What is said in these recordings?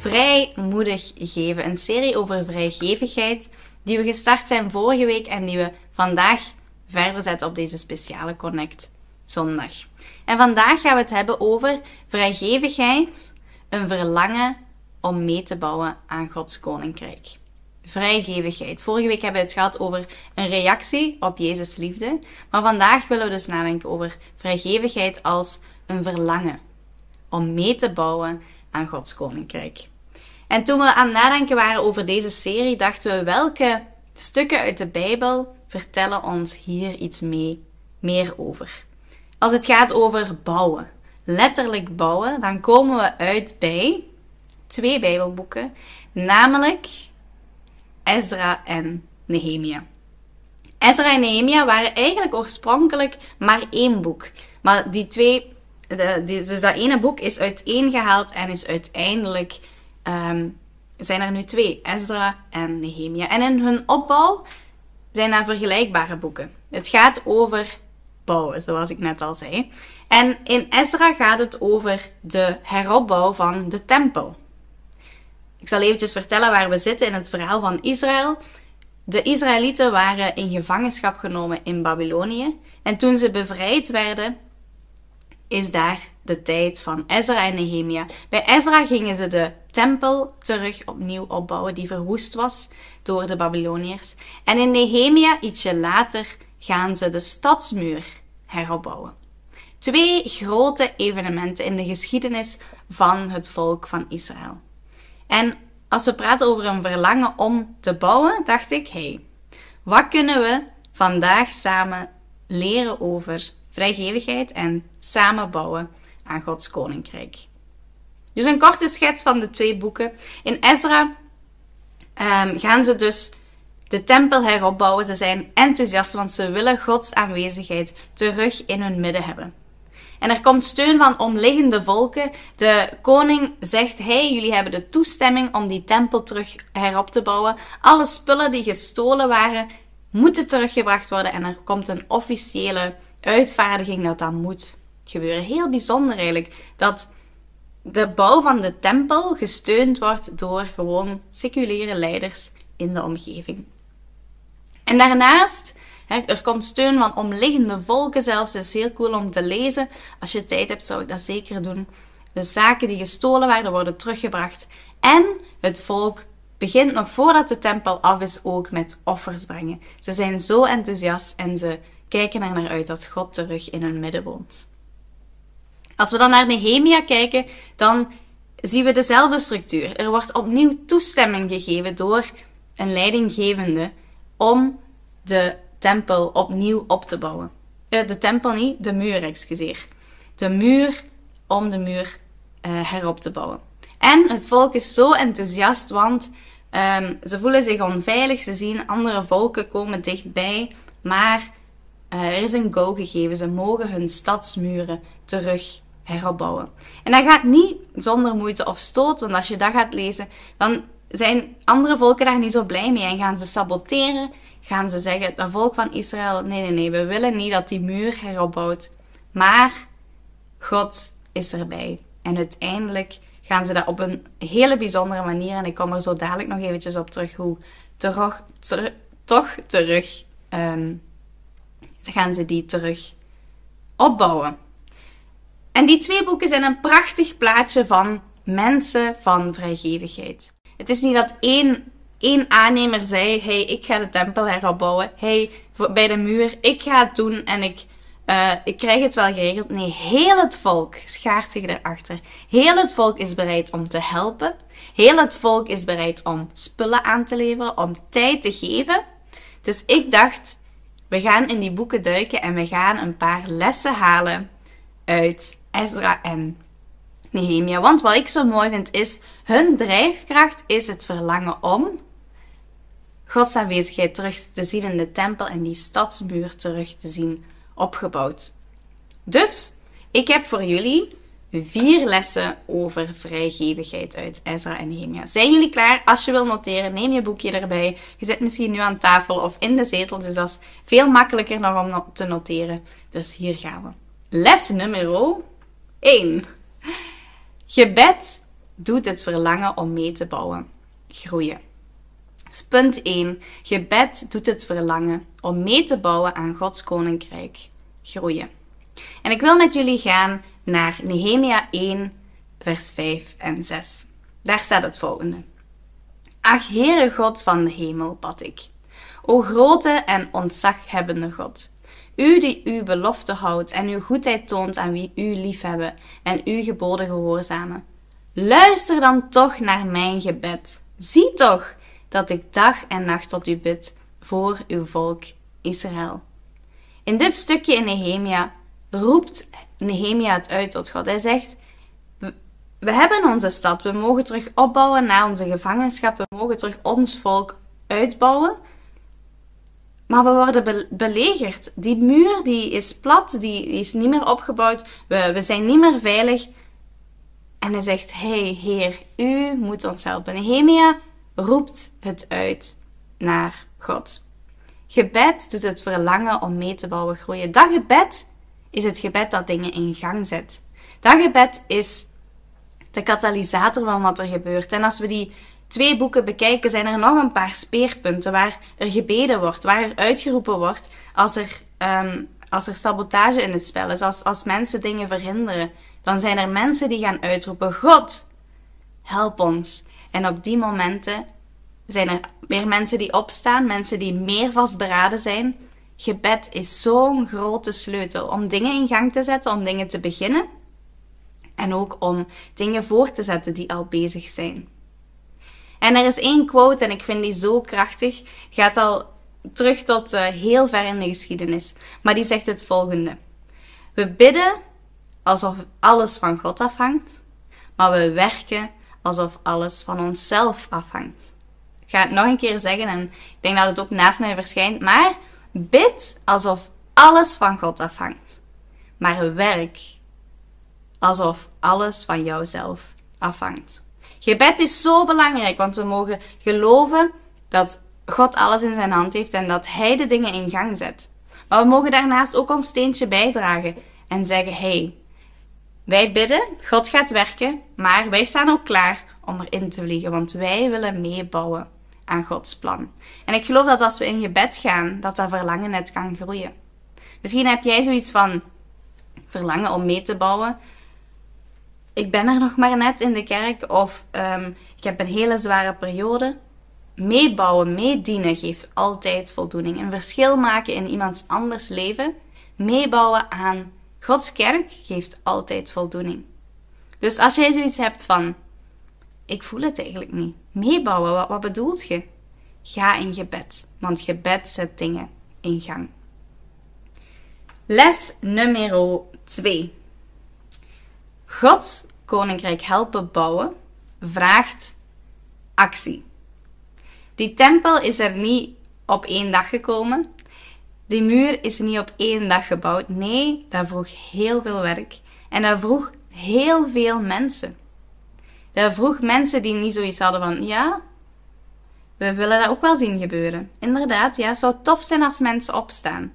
Vrijmoedig geven, een serie over vrijgevigheid die we gestart zijn vorige week en die we vandaag verder zetten op deze speciale Connect zondag. En vandaag gaan we het hebben over vrijgevigheid, een verlangen om mee te bouwen aan Gods koninkrijk. Vrijgevigheid. Vorige week hebben we het gehad over een reactie op Jezus' liefde, maar vandaag willen we dus nadenken over vrijgevigheid als een verlangen om mee te bouwen aan Gods koninkrijk. En toen we aan het nadenken waren over deze serie, dachten we welke stukken uit de Bijbel vertellen ons hier iets mee, meer over. Als het gaat over bouwen, letterlijk bouwen, dan komen we uit bij twee Bijbelboeken, namelijk Ezra en Nehemia. Ezra en Nehemia waren eigenlijk oorspronkelijk maar één boek. Maar die twee, de, dus dat ene boek is uiteengehaald en is uiteindelijk, um, zijn er nu twee, Ezra en Nehemia. En in hun opbouw zijn dat vergelijkbare boeken. Het gaat over bouwen, zoals ik net al zei. En in Ezra gaat het over de heropbouw van de tempel. Ik zal eventjes vertellen waar we zitten in het verhaal van Israël. De Israëlieten waren in gevangenschap genomen in Babylonië. En toen ze bevrijd werden, is daar de tijd van Ezra en Nehemia. Bij Ezra gingen ze de tempel terug opnieuw opbouwen, die verwoest was door de Babyloniërs. En in Nehemia, ietsje later, gaan ze de stadsmuur heropbouwen. Twee grote evenementen in de geschiedenis van het volk van Israël. En als we praten over een verlangen om te bouwen, dacht ik, hey, wat kunnen we vandaag samen leren over vrijgevigheid en samen bouwen aan Gods koninkrijk? Dus een korte schets van de twee boeken. In Ezra um, gaan ze dus de tempel heropbouwen. Ze zijn enthousiast, want ze willen Gods aanwezigheid terug in hun midden hebben. En er komt steun van omliggende volken. De koning zegt: Hey, jullie hebben de toestemming om die tempel terug herop te bouwen. Alle spullen die gestolen waren, moeten teruggebracht worden. En er komt een officiële uitvaardiging dat dat moet gebeuren. Heel bijzonder eigenlijk dat de bouw van de tempel gesteund wordt door gewoon seculiere leiders in de omgeving. En daarnaast er komt steun van omliggende volken zelfs. Het is heel cool om te lezen. Als je tijd hebt, zou ik dat zeker doen. De zaken die gestolen werden, worden teruggebracht. En het volk begint nog voordat de tempel af is ook met offers brengen. Ze zijn zo enthousiast en ze kijken er naar uit dat God terug in hun midden woont. Als we dan naar Nehemia kijken, dan zien we dezelfde structuur. Er wordt opnieuw toestemming gegeven door een leidinggevende om de tempel opnieuw op te bouwen. Uh, de tempel niet, de muur, excuseer. De muur om de muur uh, herop te bouwen. En het volk is zo enthousiast, want um, ze voelen zich onveilig. Ze zien andere volken komen dichtbij. Maar uh, er is een go gegeven. Ze mogen hun stadsmuren terug heropbouwen. En dat gaat niet zonder moeite of stoot, want als je dat gaat lezen, dan zijn andere volken daar niet zo blij mee en gaan ze saboteren gaan ze zeggen, het volk van Israël, nee, nee, nee, we willen niet dat die muur heropbouwt. Maar God is erbij. En uiteindelijk gaan ze dat op een hele bijzondere manier, en ik kom er zo dadelijk nog eventjes op terug, hoe terug, ter, toch terug, um, gaan ze die terug opbouwen. En die twee boeken zijn een prachtig plaatje van mensen van vrijgevigheid. Het is niet dat één één aannemer zei: hey, ik ga de tempel heropbouwen. Hey, bij de muur, ik ga het doen en ik, uh, ik krijg het wel geregeld. Nee, heel het volk schaart zich erachter. Heel het volk is bereid om te helpen. Heel het volk is bereid om spullen aan te leveren, om tijd te geven. Dus ik dacht, we gaan in die boeken duiken en we gaan een paar lessen halen uit Ezra en Nehemia. Want wat ik zo mooi vind is, hun drijfkracht is het verlangen om Gods aanwezigheid terug te zien in de tempel en die stadsmuur terug te zien opgebouwd. Dus, ik heb voor jullie vier lessen over vrijgevigheid uit Ezra en Nehemia. Zijn jullie klaar? Als je wil noteren, neem je boekje erbij. Je zit misschien nu aan tafel of in de zetel, dus dat is veel makkelijker nog om te noteren. Dus hier gaan we. Les nummer 1. Gebed doet het verlangen om mee te bouwen groeien. Dus punt 1. Gebed doet het verlangen om mee te bouwen aan Gods koninkrijk groeien. En ik wil met jullie gaan naar Nehemia 1, vers 5 en 6. Daar staat het volgende. Ach, Heere God van de hemel, bad ik. O grote en ontzaghebbende God. U die uw belofte houdt en uw goedheid toont aan wie u liefhebben en uw geboden gehoorzamen. Luister dan toch naar mijn gebed. Zie toch dat ik dag en nacht tot u bid voor uw volk Israël. In dit stukje in Nehemia roept Nehemia het uit tot God. Hij zegt: We hebben onze stad, we mogen terug opbouwen na onze gevangenschap, we mogen terug ons volk uitbouwen. Maar we worden belegerd. Die muur die is plat, die, is niet meer opgebouwd. We, we zijn niet meer veilig. En hij zegt: Hey, Heer, u moet ons helpen. Nehemia roept het uit naar God. Gebed doet het verlangen om mee te bouwen groeien. Dat gebed is het gebed dat dingen in gang zet. Dat gebed is de katalysator van wat er gebeurt. En als we die twee boeken bekijken, zijn er nog een paar speerpunten waar er gebeden wordt, waar er uitgeroepen wordt als er, um, als er sabotage in het spel is, als, als mensen dingen verhinderen. Dan zijn er mensen die gaan uitroepen: God, help ons. En op die momenten zijn er weer mensen die opstaan, mensen die meer vastberaden zijn. Gebed is zo'n grote sleutel om dingen in gang te zetten, om dingen te beginnen. En ook om dingen voor te zetten die al bezig zijn. En er is één quote en ik vind die zo krachtig. Gaat al terug tot uh, heel ver in de geschiedenis. Maar die zegt het volgende. We bidden alsof alles van God afhangt, maar we werken alsof alles van onszelf afhangt. Ik ga het nog een keer zeggen en ik denk dat het ook naast mij verschijnt. Maar bid alsof alles van God afhangt. Maar werk alsof alles van jouzelf afhangt. Gebed is zo belangrijk, want we mogen geloven dat God alles in zijn hand heeft en dat Hij de dingen in gang zet. Maar we mogen daarnaast ook ons steentje bijdragen en zeggen: hey, wij bidden, God gaat werken, maar wij staan ook klaar om erin te vliegen, want wij willen meebouwen aan Gods plan. En ik geloof dat als we in gebed gaan, dat dat verlangen net kan groeien. Misschien heb jij zoiets van verlangen om mee te bouwen. Ik ben er nog maar net in de kerk of um, ik heb een hele zware periode. Meebouwen, meedienen geeft altijd voldoening. Een verschil maken in iemands anders leven, meebouwen aan Gods kerk geeft altijd voldoening. Dus als jij zoiets hebt van, ik voel het eigenlijk niet. Meebouwen, wat, wat bedoelt je? Ga in gebed, want gebed zet dingen in gang. Les nummer 2. Gods koninkrijk helpen bouwen vraagt actie. Die tempel is er niet op één dag gekomen. Die muur is niet op één dag gebouwd. Nee, dat vroeg heel veel werk. En dat vroeg heel veel mensen. Dat vroeg mensen die niet zoiets hadden van, ja, we willen dat ook wel zien gebeuren. Inderdaad, ja, het zou tof zijn als mensen opstaan.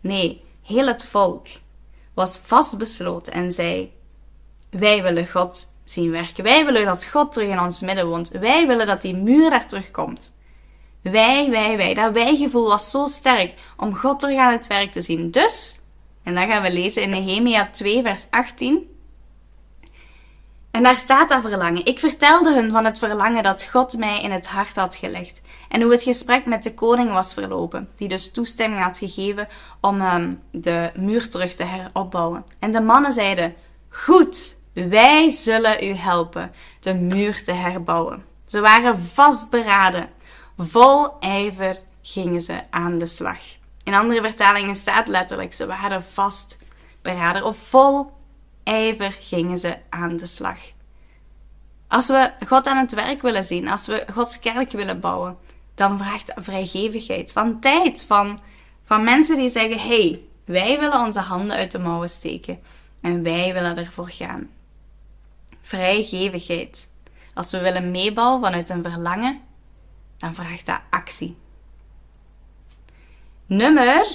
Nee, heel het volk was vastbesloten en zei, wij willen God zien werken. Wij willen dat God terug in ons midden woont. Wij willen dat die muur daar terugkomt. Wij, wij, wij. Dat wij-gevoel was zo sterk om God terug aan het werk te zien. Dus, en dan gaan we lezen in Nehemia 2, vers 18. En daar staat dat verlangen. Ik vertelde hun van het verlangen dat God mij in het hart had gelegd. En hoe het gesprek met de koning was verlopen, die dus toestemming had gegeven om um, de muur terug te heropbouwen. En de mannen zeiden: Goed, wij zullen u helpen de muur te herbouwen. Ze waren vastberaden. Vol ijver gingen ze aan de slag. In andere vertalingen staat letterlijk: ze waren vastberaden of vol ijver gingen ze aan de slag. Als we God aan het werk willen zien, als we Gods kerk willen bouwen, dan vraagt vrijgevigheid van tijd, van, van mensen die zeggen: hey, wij willen onze handen uit de mouwen steken en wij willen ervoor gaan. Vrijgevigheid. Als we willen meebouwen vanuit een verlangen, dan vraagt dat actie. Nummer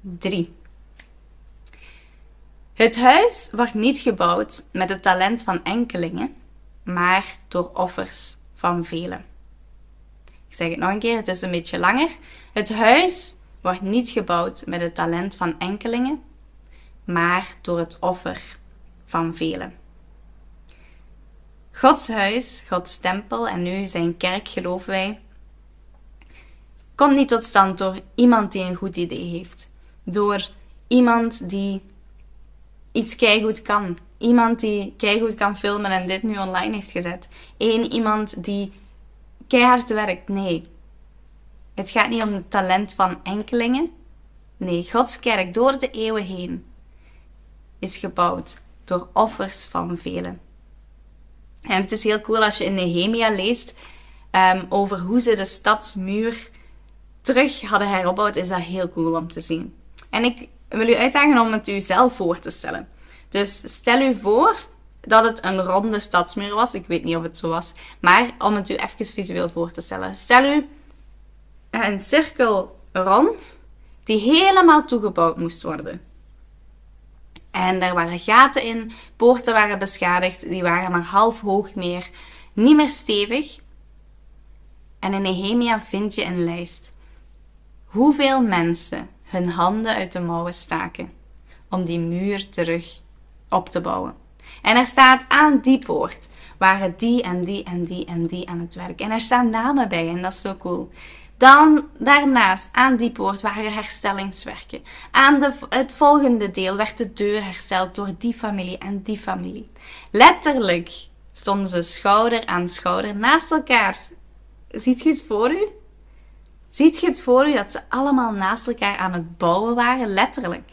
3. Het huis wordt niet gebouwd met het talent van enkelingen, maar door offers van velen. Ik zeg het nog een keer, het is een beetje langer. Het huis wordt niet gebouwd met het talent van enkelingen, maar door het offer van velen. Gods huis, Gods tempel en nu zijn kerk, geloven wij, komt niet tot stand door iemand die een goed idee heeft. Door iemand die iets keigoed kan. Iemand die keigoed kan filmen en dit nu online heeft gezet. Eén iemand die keihard werkt. Nee. Het gaat niet om het talent van enkelingen. Nee, Gods kerk door de eeuwen heen is gebouwd door offers van velen. En het is heel cool als je in Nehemia leest um, over hoe ze de stadsmuur terug hadden heropbouwd, is dat heel cool om te zien. En ik wil u uitdagen om het u zelf voor te stellen. Dus stel u voor dat het een ronde stadsmuur was. Ik weet niet of het zo was. Maar om het u even visueel voor te stellen. Stel u een cirkel rond die helemaal toegebouwd moest worden. En daar waren gaten in, poorten waren beschadigd, die waren maar half hoog meer, niet meer stevig. En in Nehemia vind je een lijst. Hoeveel mensen hun handen uit de mouwen staken om die muur terug op te bouwen. En er staat aan die poort waren die en die en die en die aan het werk. En er staan namen bij en dat is zo cool. Dan daarnaast aan die poort waren herstellingswerken. Aan de, het volgende deel werd de deur hersteld door die familie en die familie. Letterlijk stonden ze schouder aan schouder naast elkaar. Ziet je het voor u? Ziet je het voor u dat ze allemaal naast elkaar aan het bouwen waren? Letterlijk.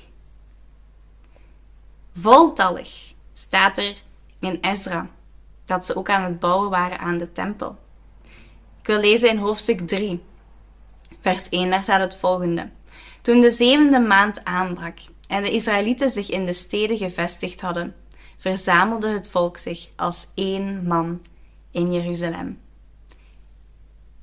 Voltallig staat er in Ezra dat ze ook aan het bouwen waren aan de tempel. Ik wil lezen in hoofdstuk 3, vers 1, daar staat het volgende. Toen de zevende maand aanbrak en de Israëlieten zich in de steden gevestigd hadden, verzamelde het volk zich als één man in Jeruzalem.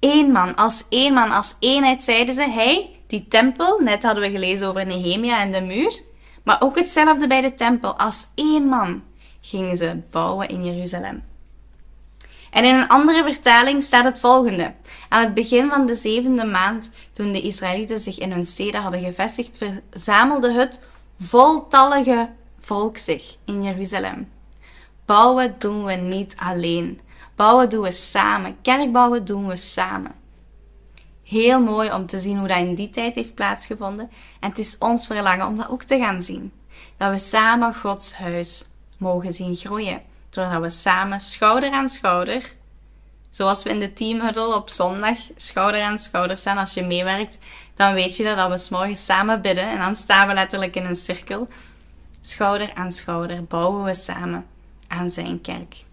Eén man, als één man, als eenheid zeiden ze, hij, die tempel, net hadden we gelezen over Nehemia en de muur, maar ook hetzelfde bij de tempel, als één man gingen ze bouwen in Jeruzalem. En in een andere vertaling staat het volgende. Aan het begin van de zevende maand, toen de Israëlieten zich in hun steden hadden gevestigd, verzamelde het voltallige volk zich in Jeruzalem. Bouwen doen we niet alleen. Bouwen doen we samen. Kerkbouwen doen we samen. Heel mooi om te zien hoe dat in die tijd heeft plaatsgevonden. En het is ons verlangen om dat ook te gaan zien. Dat we samen Gods huis mogen zien groeien. Doordat we samen schouder aan schouder, zoals we in de teamhuddle op zondag schouder aan schouder staan. Als je meewerkt, dan weet je dat, dat we s'morgens samen bidden. En dan staan we letterlijk in een cirkel. Schouder aan schouder bouwen we samen aan zijn kerk.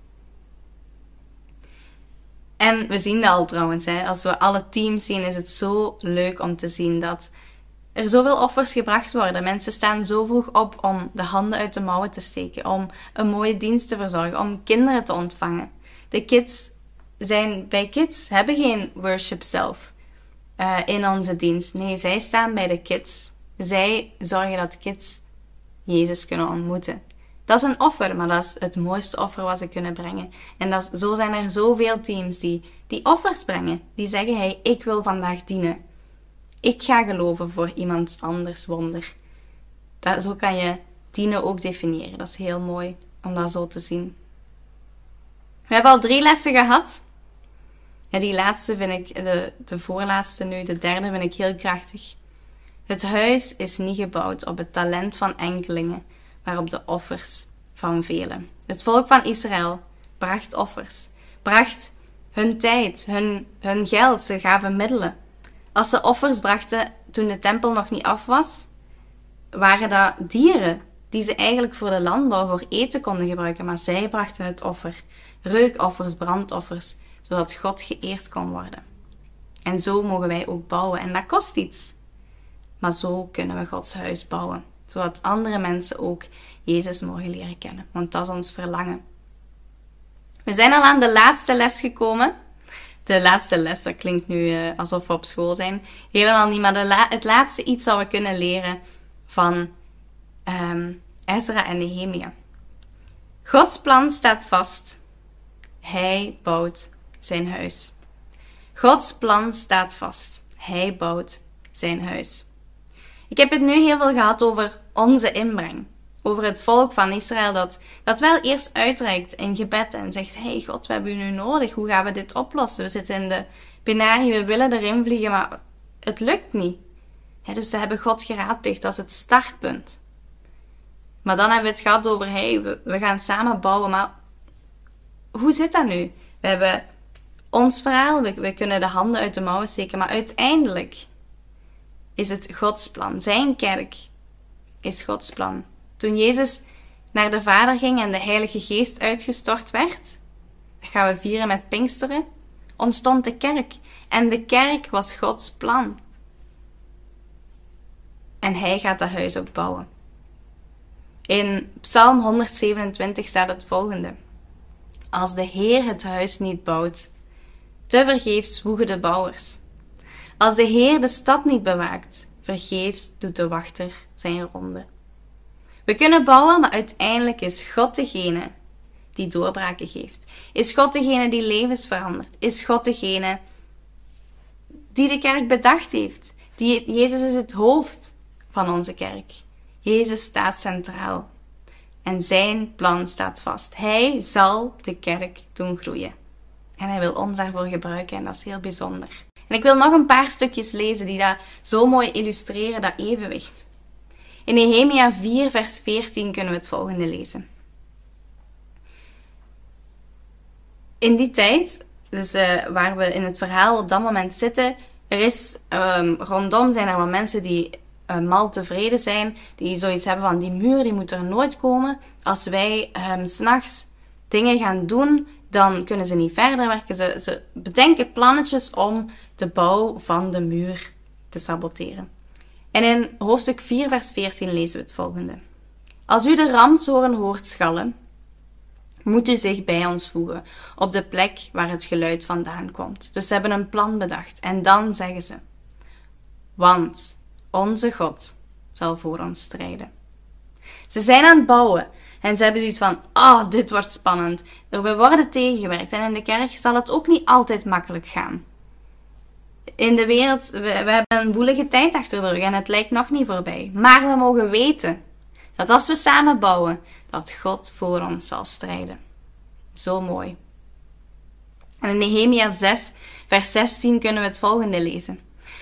En we zien dat al trouwens. Hè. Als we alle teams zien, is het zo leuk om te zien dat er zoveel offers gebracht worden. Mensen staan zo vroeg op om de handen uit de mouwen te steken, om een mooie dienst te verzorgen, om kinderen te ontvangen. De kids zijn bij kids, hebben geen worship zelf uh, in onze dienst. Nee, zij staan bij de kids. Zij zorgen dat kids Jezus kunnen ontmoeten. Dat is een offer, maar dat is het mooiste offer wat ze kunnen brengen. En dat zo zijn er zoveel teams die, die offers brengen. Die zeggen, hey, ik wil vandaag dienen. Ik ga geloven voor iemand anders wonder. Dat, zo kan je dienen ook definiëren. Dat is heel mooi om dat zo te zien. We hebben al drie lessen gehad. Ja, die laatste vind ik, de, de voorlaatste nu, de derde vind ik heel krachtig. Het huis is niet gebouwd op het talent van enkelingen maar op de offers van velen. Het volk van Israël bracht offers, bracht hun tijd, hun, hun geld, ze gaven middelen. Als ze offers brachten toen de tempel nog niet af was, waren dat dieren die ze eigenlijk voor de landbouw, voor eten konden gebruiken, maar zij brachten het offer, reukoffers, brandoffers, zodat God geëerd kon worden. En zo mogen wij ook bouwen en dat kost iets. Maar zo kunnen we Gods huis bouwen zodat andere mensen ook Jezus mogen leren kennen. Want dat is ons verlangen. We zijn al aan de laatste les gekomen. De laatste les, dat klinkt nu uh, alsof we op school zijn. Helemaal niet, maar het laatste iets wat we kunnen leren van um, Ezra en Nehemia. Gods plan staat vast. Hij bouwt zijn huis. Gods plan staat vast. Hij bouwt zijn huis. Ik heb het nu heel veel gehad over onze inbreng. Over het volk van Israël dat, dat wel eerst uitreikt in gebed en zegt: Hey God, we hebben u nu nodig. Hoe gaan we dit oplossen? We zitten in de penarie, we willen erin vliegen, maar het lukt niet. dus ze hebben God geraadpleegd. Is het startpunt. Maar dan hebben we het gehad over: Hey, we, we gaan samen bouwen. Maar hoe zit dat nu? We hebben ons verhaal, we, we kunnen de handen uit de mouwen steken, maar uiteindelijk is het Gods plan. Zijn kerk is Gods plan. Toen Jezus naar de Vader ging en de Heilige Geest uitgestort werd, dat gaan we vieren met Pinksteren, ontstond de kerk. En de kerk was Gods plan. En hij gaat dat huis ook bouwen. In Psalm 127 staat het volgende. Als de Heer het huis niet bouwt, te vergeefs zwoegen de bouwers. Als de Heer de stad niet bewaakt, vergeefs doet de wachter zijn ronde. We kunnen bouwen, maar uiteindelijk is God degene die doorbraken geeft. Is God degene die levens verandert? Is God degene die de kerk bedacht heeft? Die, Jezus is het hoofd van onze kerk. Jezus staat centraal. En zijn plan staat vast. Hij zal de kerk doen groeien. En hij wil ons daarvoor gebruiken en dat is heel bijzonder. En ik wil nog een paar stukjes lezen die dat zo mooi illustreren, dat evenwicht. In Nehemia 4, vers 14 kunnen we het volgende lezen. In die tijd, dus uh, waar we in het verhaal op dat moment zitten, er is um, rondom zijn er wat mensen die uh, mal tevreden zijn, die zoiets hebben van die muur die moet er nooit komen. Als wij um, s'nachts dingen gaan doen, dan kunnen ze niet verder werken. Ze, ze bedenken plannetjes om de bouw van de muur te saboteren. En in hoofdstuk 4, vers 14 lezen we het volgende. Als u de ramshoorn hoort schallen, moet u zich bij ons voegen, op de plek waar het geluid vandaan komt. Dus ze hebben een plan bedacht. En dan zeggen ze: Want onze God zal voor ons strijden. Ze zijn aan het bouwen en ze hebben zoiets van: Oh, dit wordt spannend. We worden tegengewerkt en in de kerk zal het ook niet altijd makkelijk gaan in de wereld, we, hebben een woelige tijd achter de rug en het lijkt nog niet voorbij. Maar we mogen weten dat als we samen bouwen, dat God voor ons zal strijden. Zo mooi. En in Nehemia 6, vers 16 kunnen we het volgende lezen.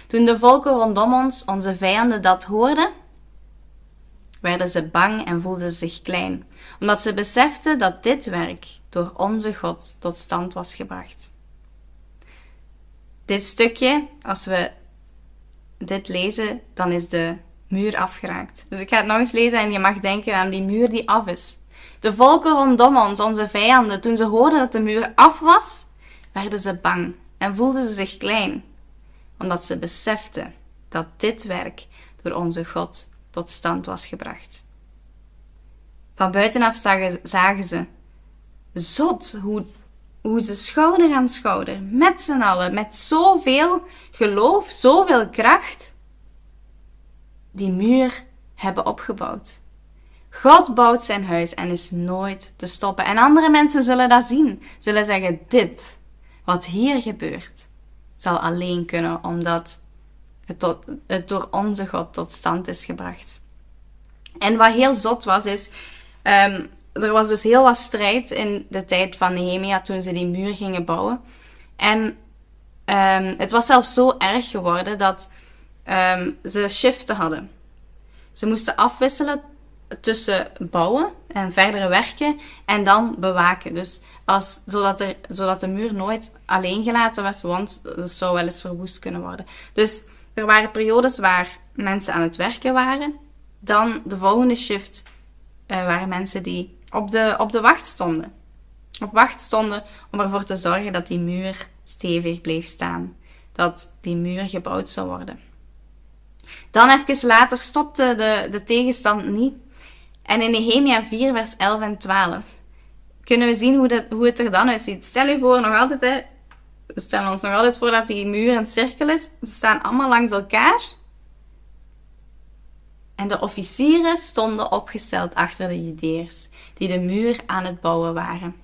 Toen de volken rondom ons, onze vijanden, dat hoorden, werden ze bang en voelden ze zich klein, omdat ze beseften dat dit werk door onze God tot stand was gebracht. Dit stukje, als we dit lezen, dan is de muur afgeraakt. Dus ik ga het nog eens lezen en je mag denken aan die muur die af is. De volken rondom ons, onze vijanden, toen ze hoorden dat de muur af was, werden ze bang en voelden ze zich klein, omdat ze beseften dat dit werk door onze God tot stand was gebracht. Van buitenaf zagen, zagen ze zot hoe hoe ze schouder aan schouder, met z'n allen, met zoveel geloof, zoveel kracht, die muur hebben opgebouwd. God bouwt zijn huis en is nooit te stoppen. En andere mensen zullen dat zien, zullen zeggen: Dit, wat hier gebeurt, zal alleen kunnen omdat het, tot, door onze God tot stand is gebracht. En wat heel zot was, is um, er was dus heel wat strijd in de tijd van Nehemia toen ze die muur gingen bouwen. En um, het was zelfs zo erg geworden dat um, ze shiften hadden. Ze moesten afwisselen tussen bouwen en verdere werken en dan bewaken. Dus als, zodat, er, zodat de muur nooit alleen gelaten was, want het zou wel eens verwoest kunnen worden. Dus er waren periodes waar mensen aan het werken waren. Dan de volgende shift uh, waren mensen die op de, op de wacht stonden. Op wacht stonden om ervoor te zorgen dat die muur stevig bleef staan. Dat die muur gebouwd zou worden. Dan even later stopte de, de tegenstand niet. En in Nehemia 4 vers 11 en 12 kunnen we zien hoe, dat, hoe het er dan uitziet. Stel je voor, nog altijd, hè, we stellen ons nog altijd voor dat die muur een cirkel is. Ze staan allemaal langs elkaar. En de officieren stonden opgesteld achter de Judeërs, die de muur aan het bouwen waren.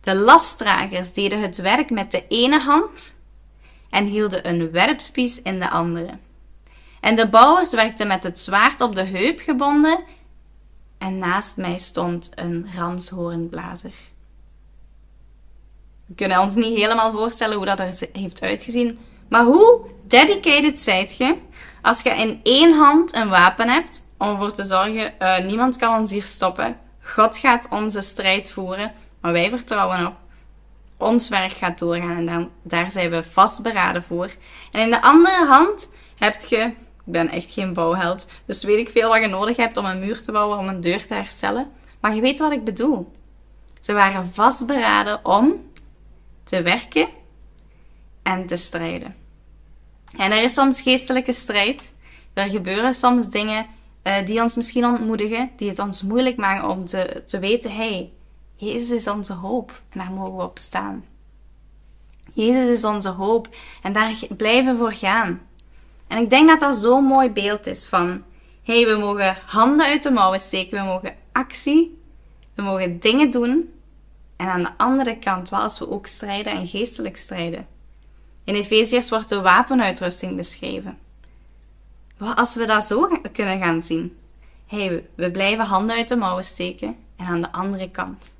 De lastdragers deden het werk met de ene hand en hielden een werpspies in de andere. En de bouwers werkten met het zwaard op de heup gebonden en naast mij stond een ramshoornblazer. We kunnen ons niet helemaal voorstellen hoe dat er heeft uitgezien, maar hoe dedicated zijt je als je in één hand een wapen hebt om ervoor te zorgen, uh, niemand kan ons hier stoppen. God gaat onze strijd voeren, maar wij vertrouwen op. Ons werk gaat doorgaan en dan, daar zijn we vastberaden voor. En in de andere hand heb je, ik ben echt geen bouwheld, dus weet ik veel wat je nodig hebt om een muur te bouwen, om een deur te herstellen. Maar je weet wat ik bedoel. Ze waren vastberaden om te werken en te strijden. En er is soms geestelijke strijd. Er gebeuren soms dingen uh, die ons misschien ontmoedigen, die het ons moeilijk maken om te, te weten, hey, Jezus is onze hoop en daar mogen we op staan. Jezus is onze hoop en daar blijven we voor gaan. En ik denk dat dat zo'n mooi beeld is van, hey, we mogen handen uit de mouwen steken, we mogen actie, we mogen dingen doen. En aan de andere kant, wel als we ook strijden en geestelijk strijden. In Efeziërs wordt de wapenuitrusting beschreven. Wat als we dat zo kunnen gaan zien? Hey, we blijven handen uit de mouwen steken en aan de andere kant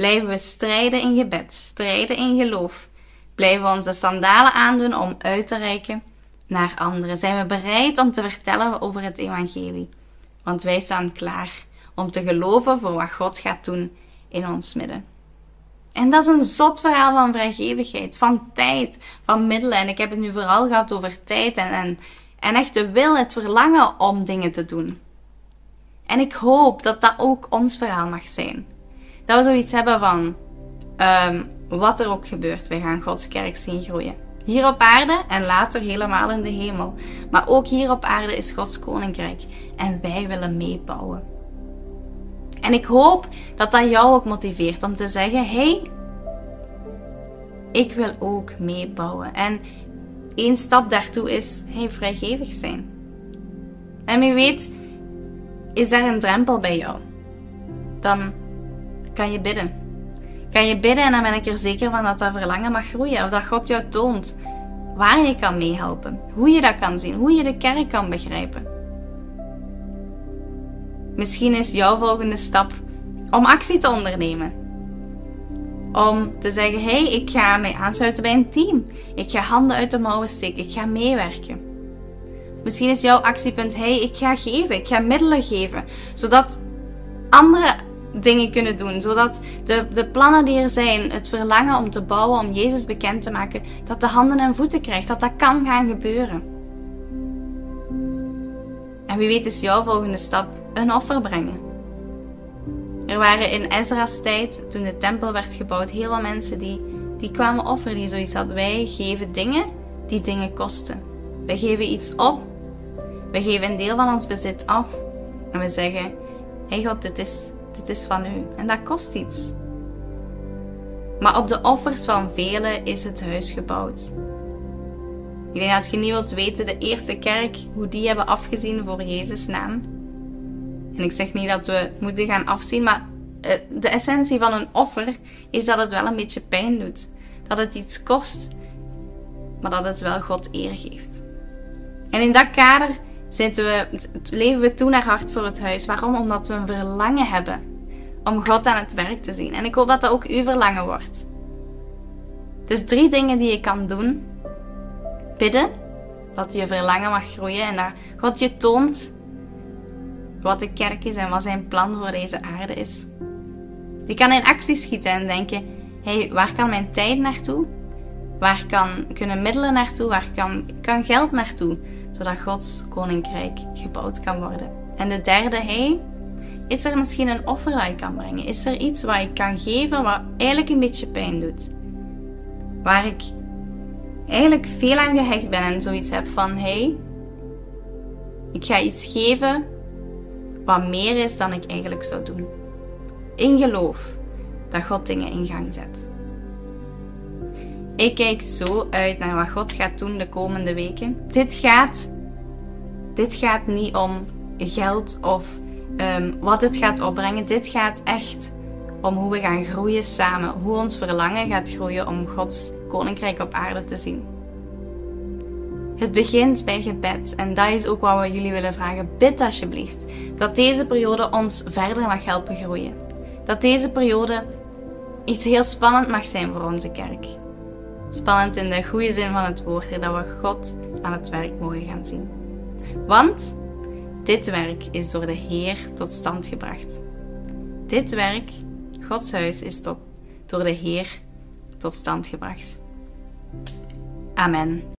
blijven we strijden in gebed, strijden in geloof. Blijven we onze sandalen aandoen om uit te reiken naar anderen. Zijn we bereid om te vertellen over het evangelie? Want wij staan klaar om te geloven voor wat God gaat doen in ons midden. En dat is een zot verhaal van vrijgevigheid, van tijd, van middelen. En ik heb het nu vooral gehad over tijd en, en en echt de wil, het verlangen om dingen te doen. En ik hoop dat dat ook ons verhaal mag zijn. Dat we zoiets hebben van, um, wat er ook gebeurt, wij gaan Gods kerk zien groeien. Hier op aarde en later helemaal in de hemel. Maar ook hier op aarde is Gods koninkrijk. En wij willen meebouwen. En ik hoop dat dat jou ook motiveert om te zeggen: hey, ik wil ook meebouwen. En één stap daartoe is hey, vrijgevig zijn. En wie weet, is daar een drempel bij jou? Dan kan je bidden. Kan je bidden en dan ben ik er zeker van dat dat verlangen mag groeien. Of dat God jou toont waar je kan meehelpen. Hoe je dat kan zien. Hoe je de kerk kan begrijpen. Misschien is jouw volgende stap om actie te ondernemen om te zeggen: hey, ik ga mij aansluiten bij een team. Ik ga handen uit de mouwen steken. Ik ga meewerken. Misschien is jouw actiepunt: hey, ik ga geven. Ik ga middelen geven. Zodat andere dingen kunnen doen. Zodat de, de plannen die er zijn, het verlangen om te bouwen, om Jezus bekend te maken, dat de handen en voeten krijgt. Dat dat kan gaan gebeuren. En wie weet is jouw volgende stap een offer brengen. Er waren in Ezra's tijd, toen de tempel werd gebouwd, heel veel mensen die, die kwamen offeren, die zoiets hadden. Wij geven dingen die dingen kosten. Wij geven iets op. We geven een deel van ons bezit af. En we zeggen, hé hey God, dit is, dit is van u. En dat kost iets. Maar op de offers van velen is het huis gebouwd. Ik denk dat je niet wilt weten, de eerste kerk, hoe die hebben afgezien voor Jezus' naam. En ik zeg niet dat we moeten gaan afzien, maar eh, de essentie van een offer is dat het wel een beetje pijn doet. Dat het iets kost, maar dat het wel God eer geeft. En in dat kader we, leven we toe naar hart voor het huis. Waarom? Omdat we een verlangen hebben om God aan het werk te zien. En ik hoop dat dat ook uw verlangen wordt. Dus drie dingen die je kan doen. Bidden, dat je verlangen mag groeien en dat God je toont wat de kerk is en wat zijn plan voor deze aarde is. Je kan in actie schieten en denken: hey, waar kan mijn tijd naartoe? Waar kan, kunnen middelen naartoe? Waar kan, kan geld naartoe? Zodat Gods koninkrijk gebouwd kan worden. En de derde, hey, is er misschien een offer dat je kan brengen? Is er iets wat ik kan geven wat eigenlijk een beetje pijn doet? Waar ik eigenlijk veel aan gehecht ben en zoiets heb van: hey, ik ga iets geven wat meer is dan ik eigenlijk zou doen. In geloof dat God dingen in gang zet. Ik kijk zo uit naar wat God gaat doen de komende weken. Dit gaat, dit gaat niet om geld of um, wat het gaat opbrengen. Dit gaat echt om hoe we gaan groeien samen, hoe ons verlangen gaat groeien om Gods koninkrijk op aarde te zien. Het begint bij gebed en dat is ook wat we jullie willen vragen. Bid alsjeblieft dat deze periode ons verder mag helpen groeien. Dat deze periode iets heel spannend mag zijn voor onze kerk. Spannend in de goede zin van het woord, dat we God aan het werk mogen gaan zien. Want dit werk is door de Heer tot stand gebracht. Dit werk, Gods huis, is tot, door de Heer tot stand gebracht. Amen.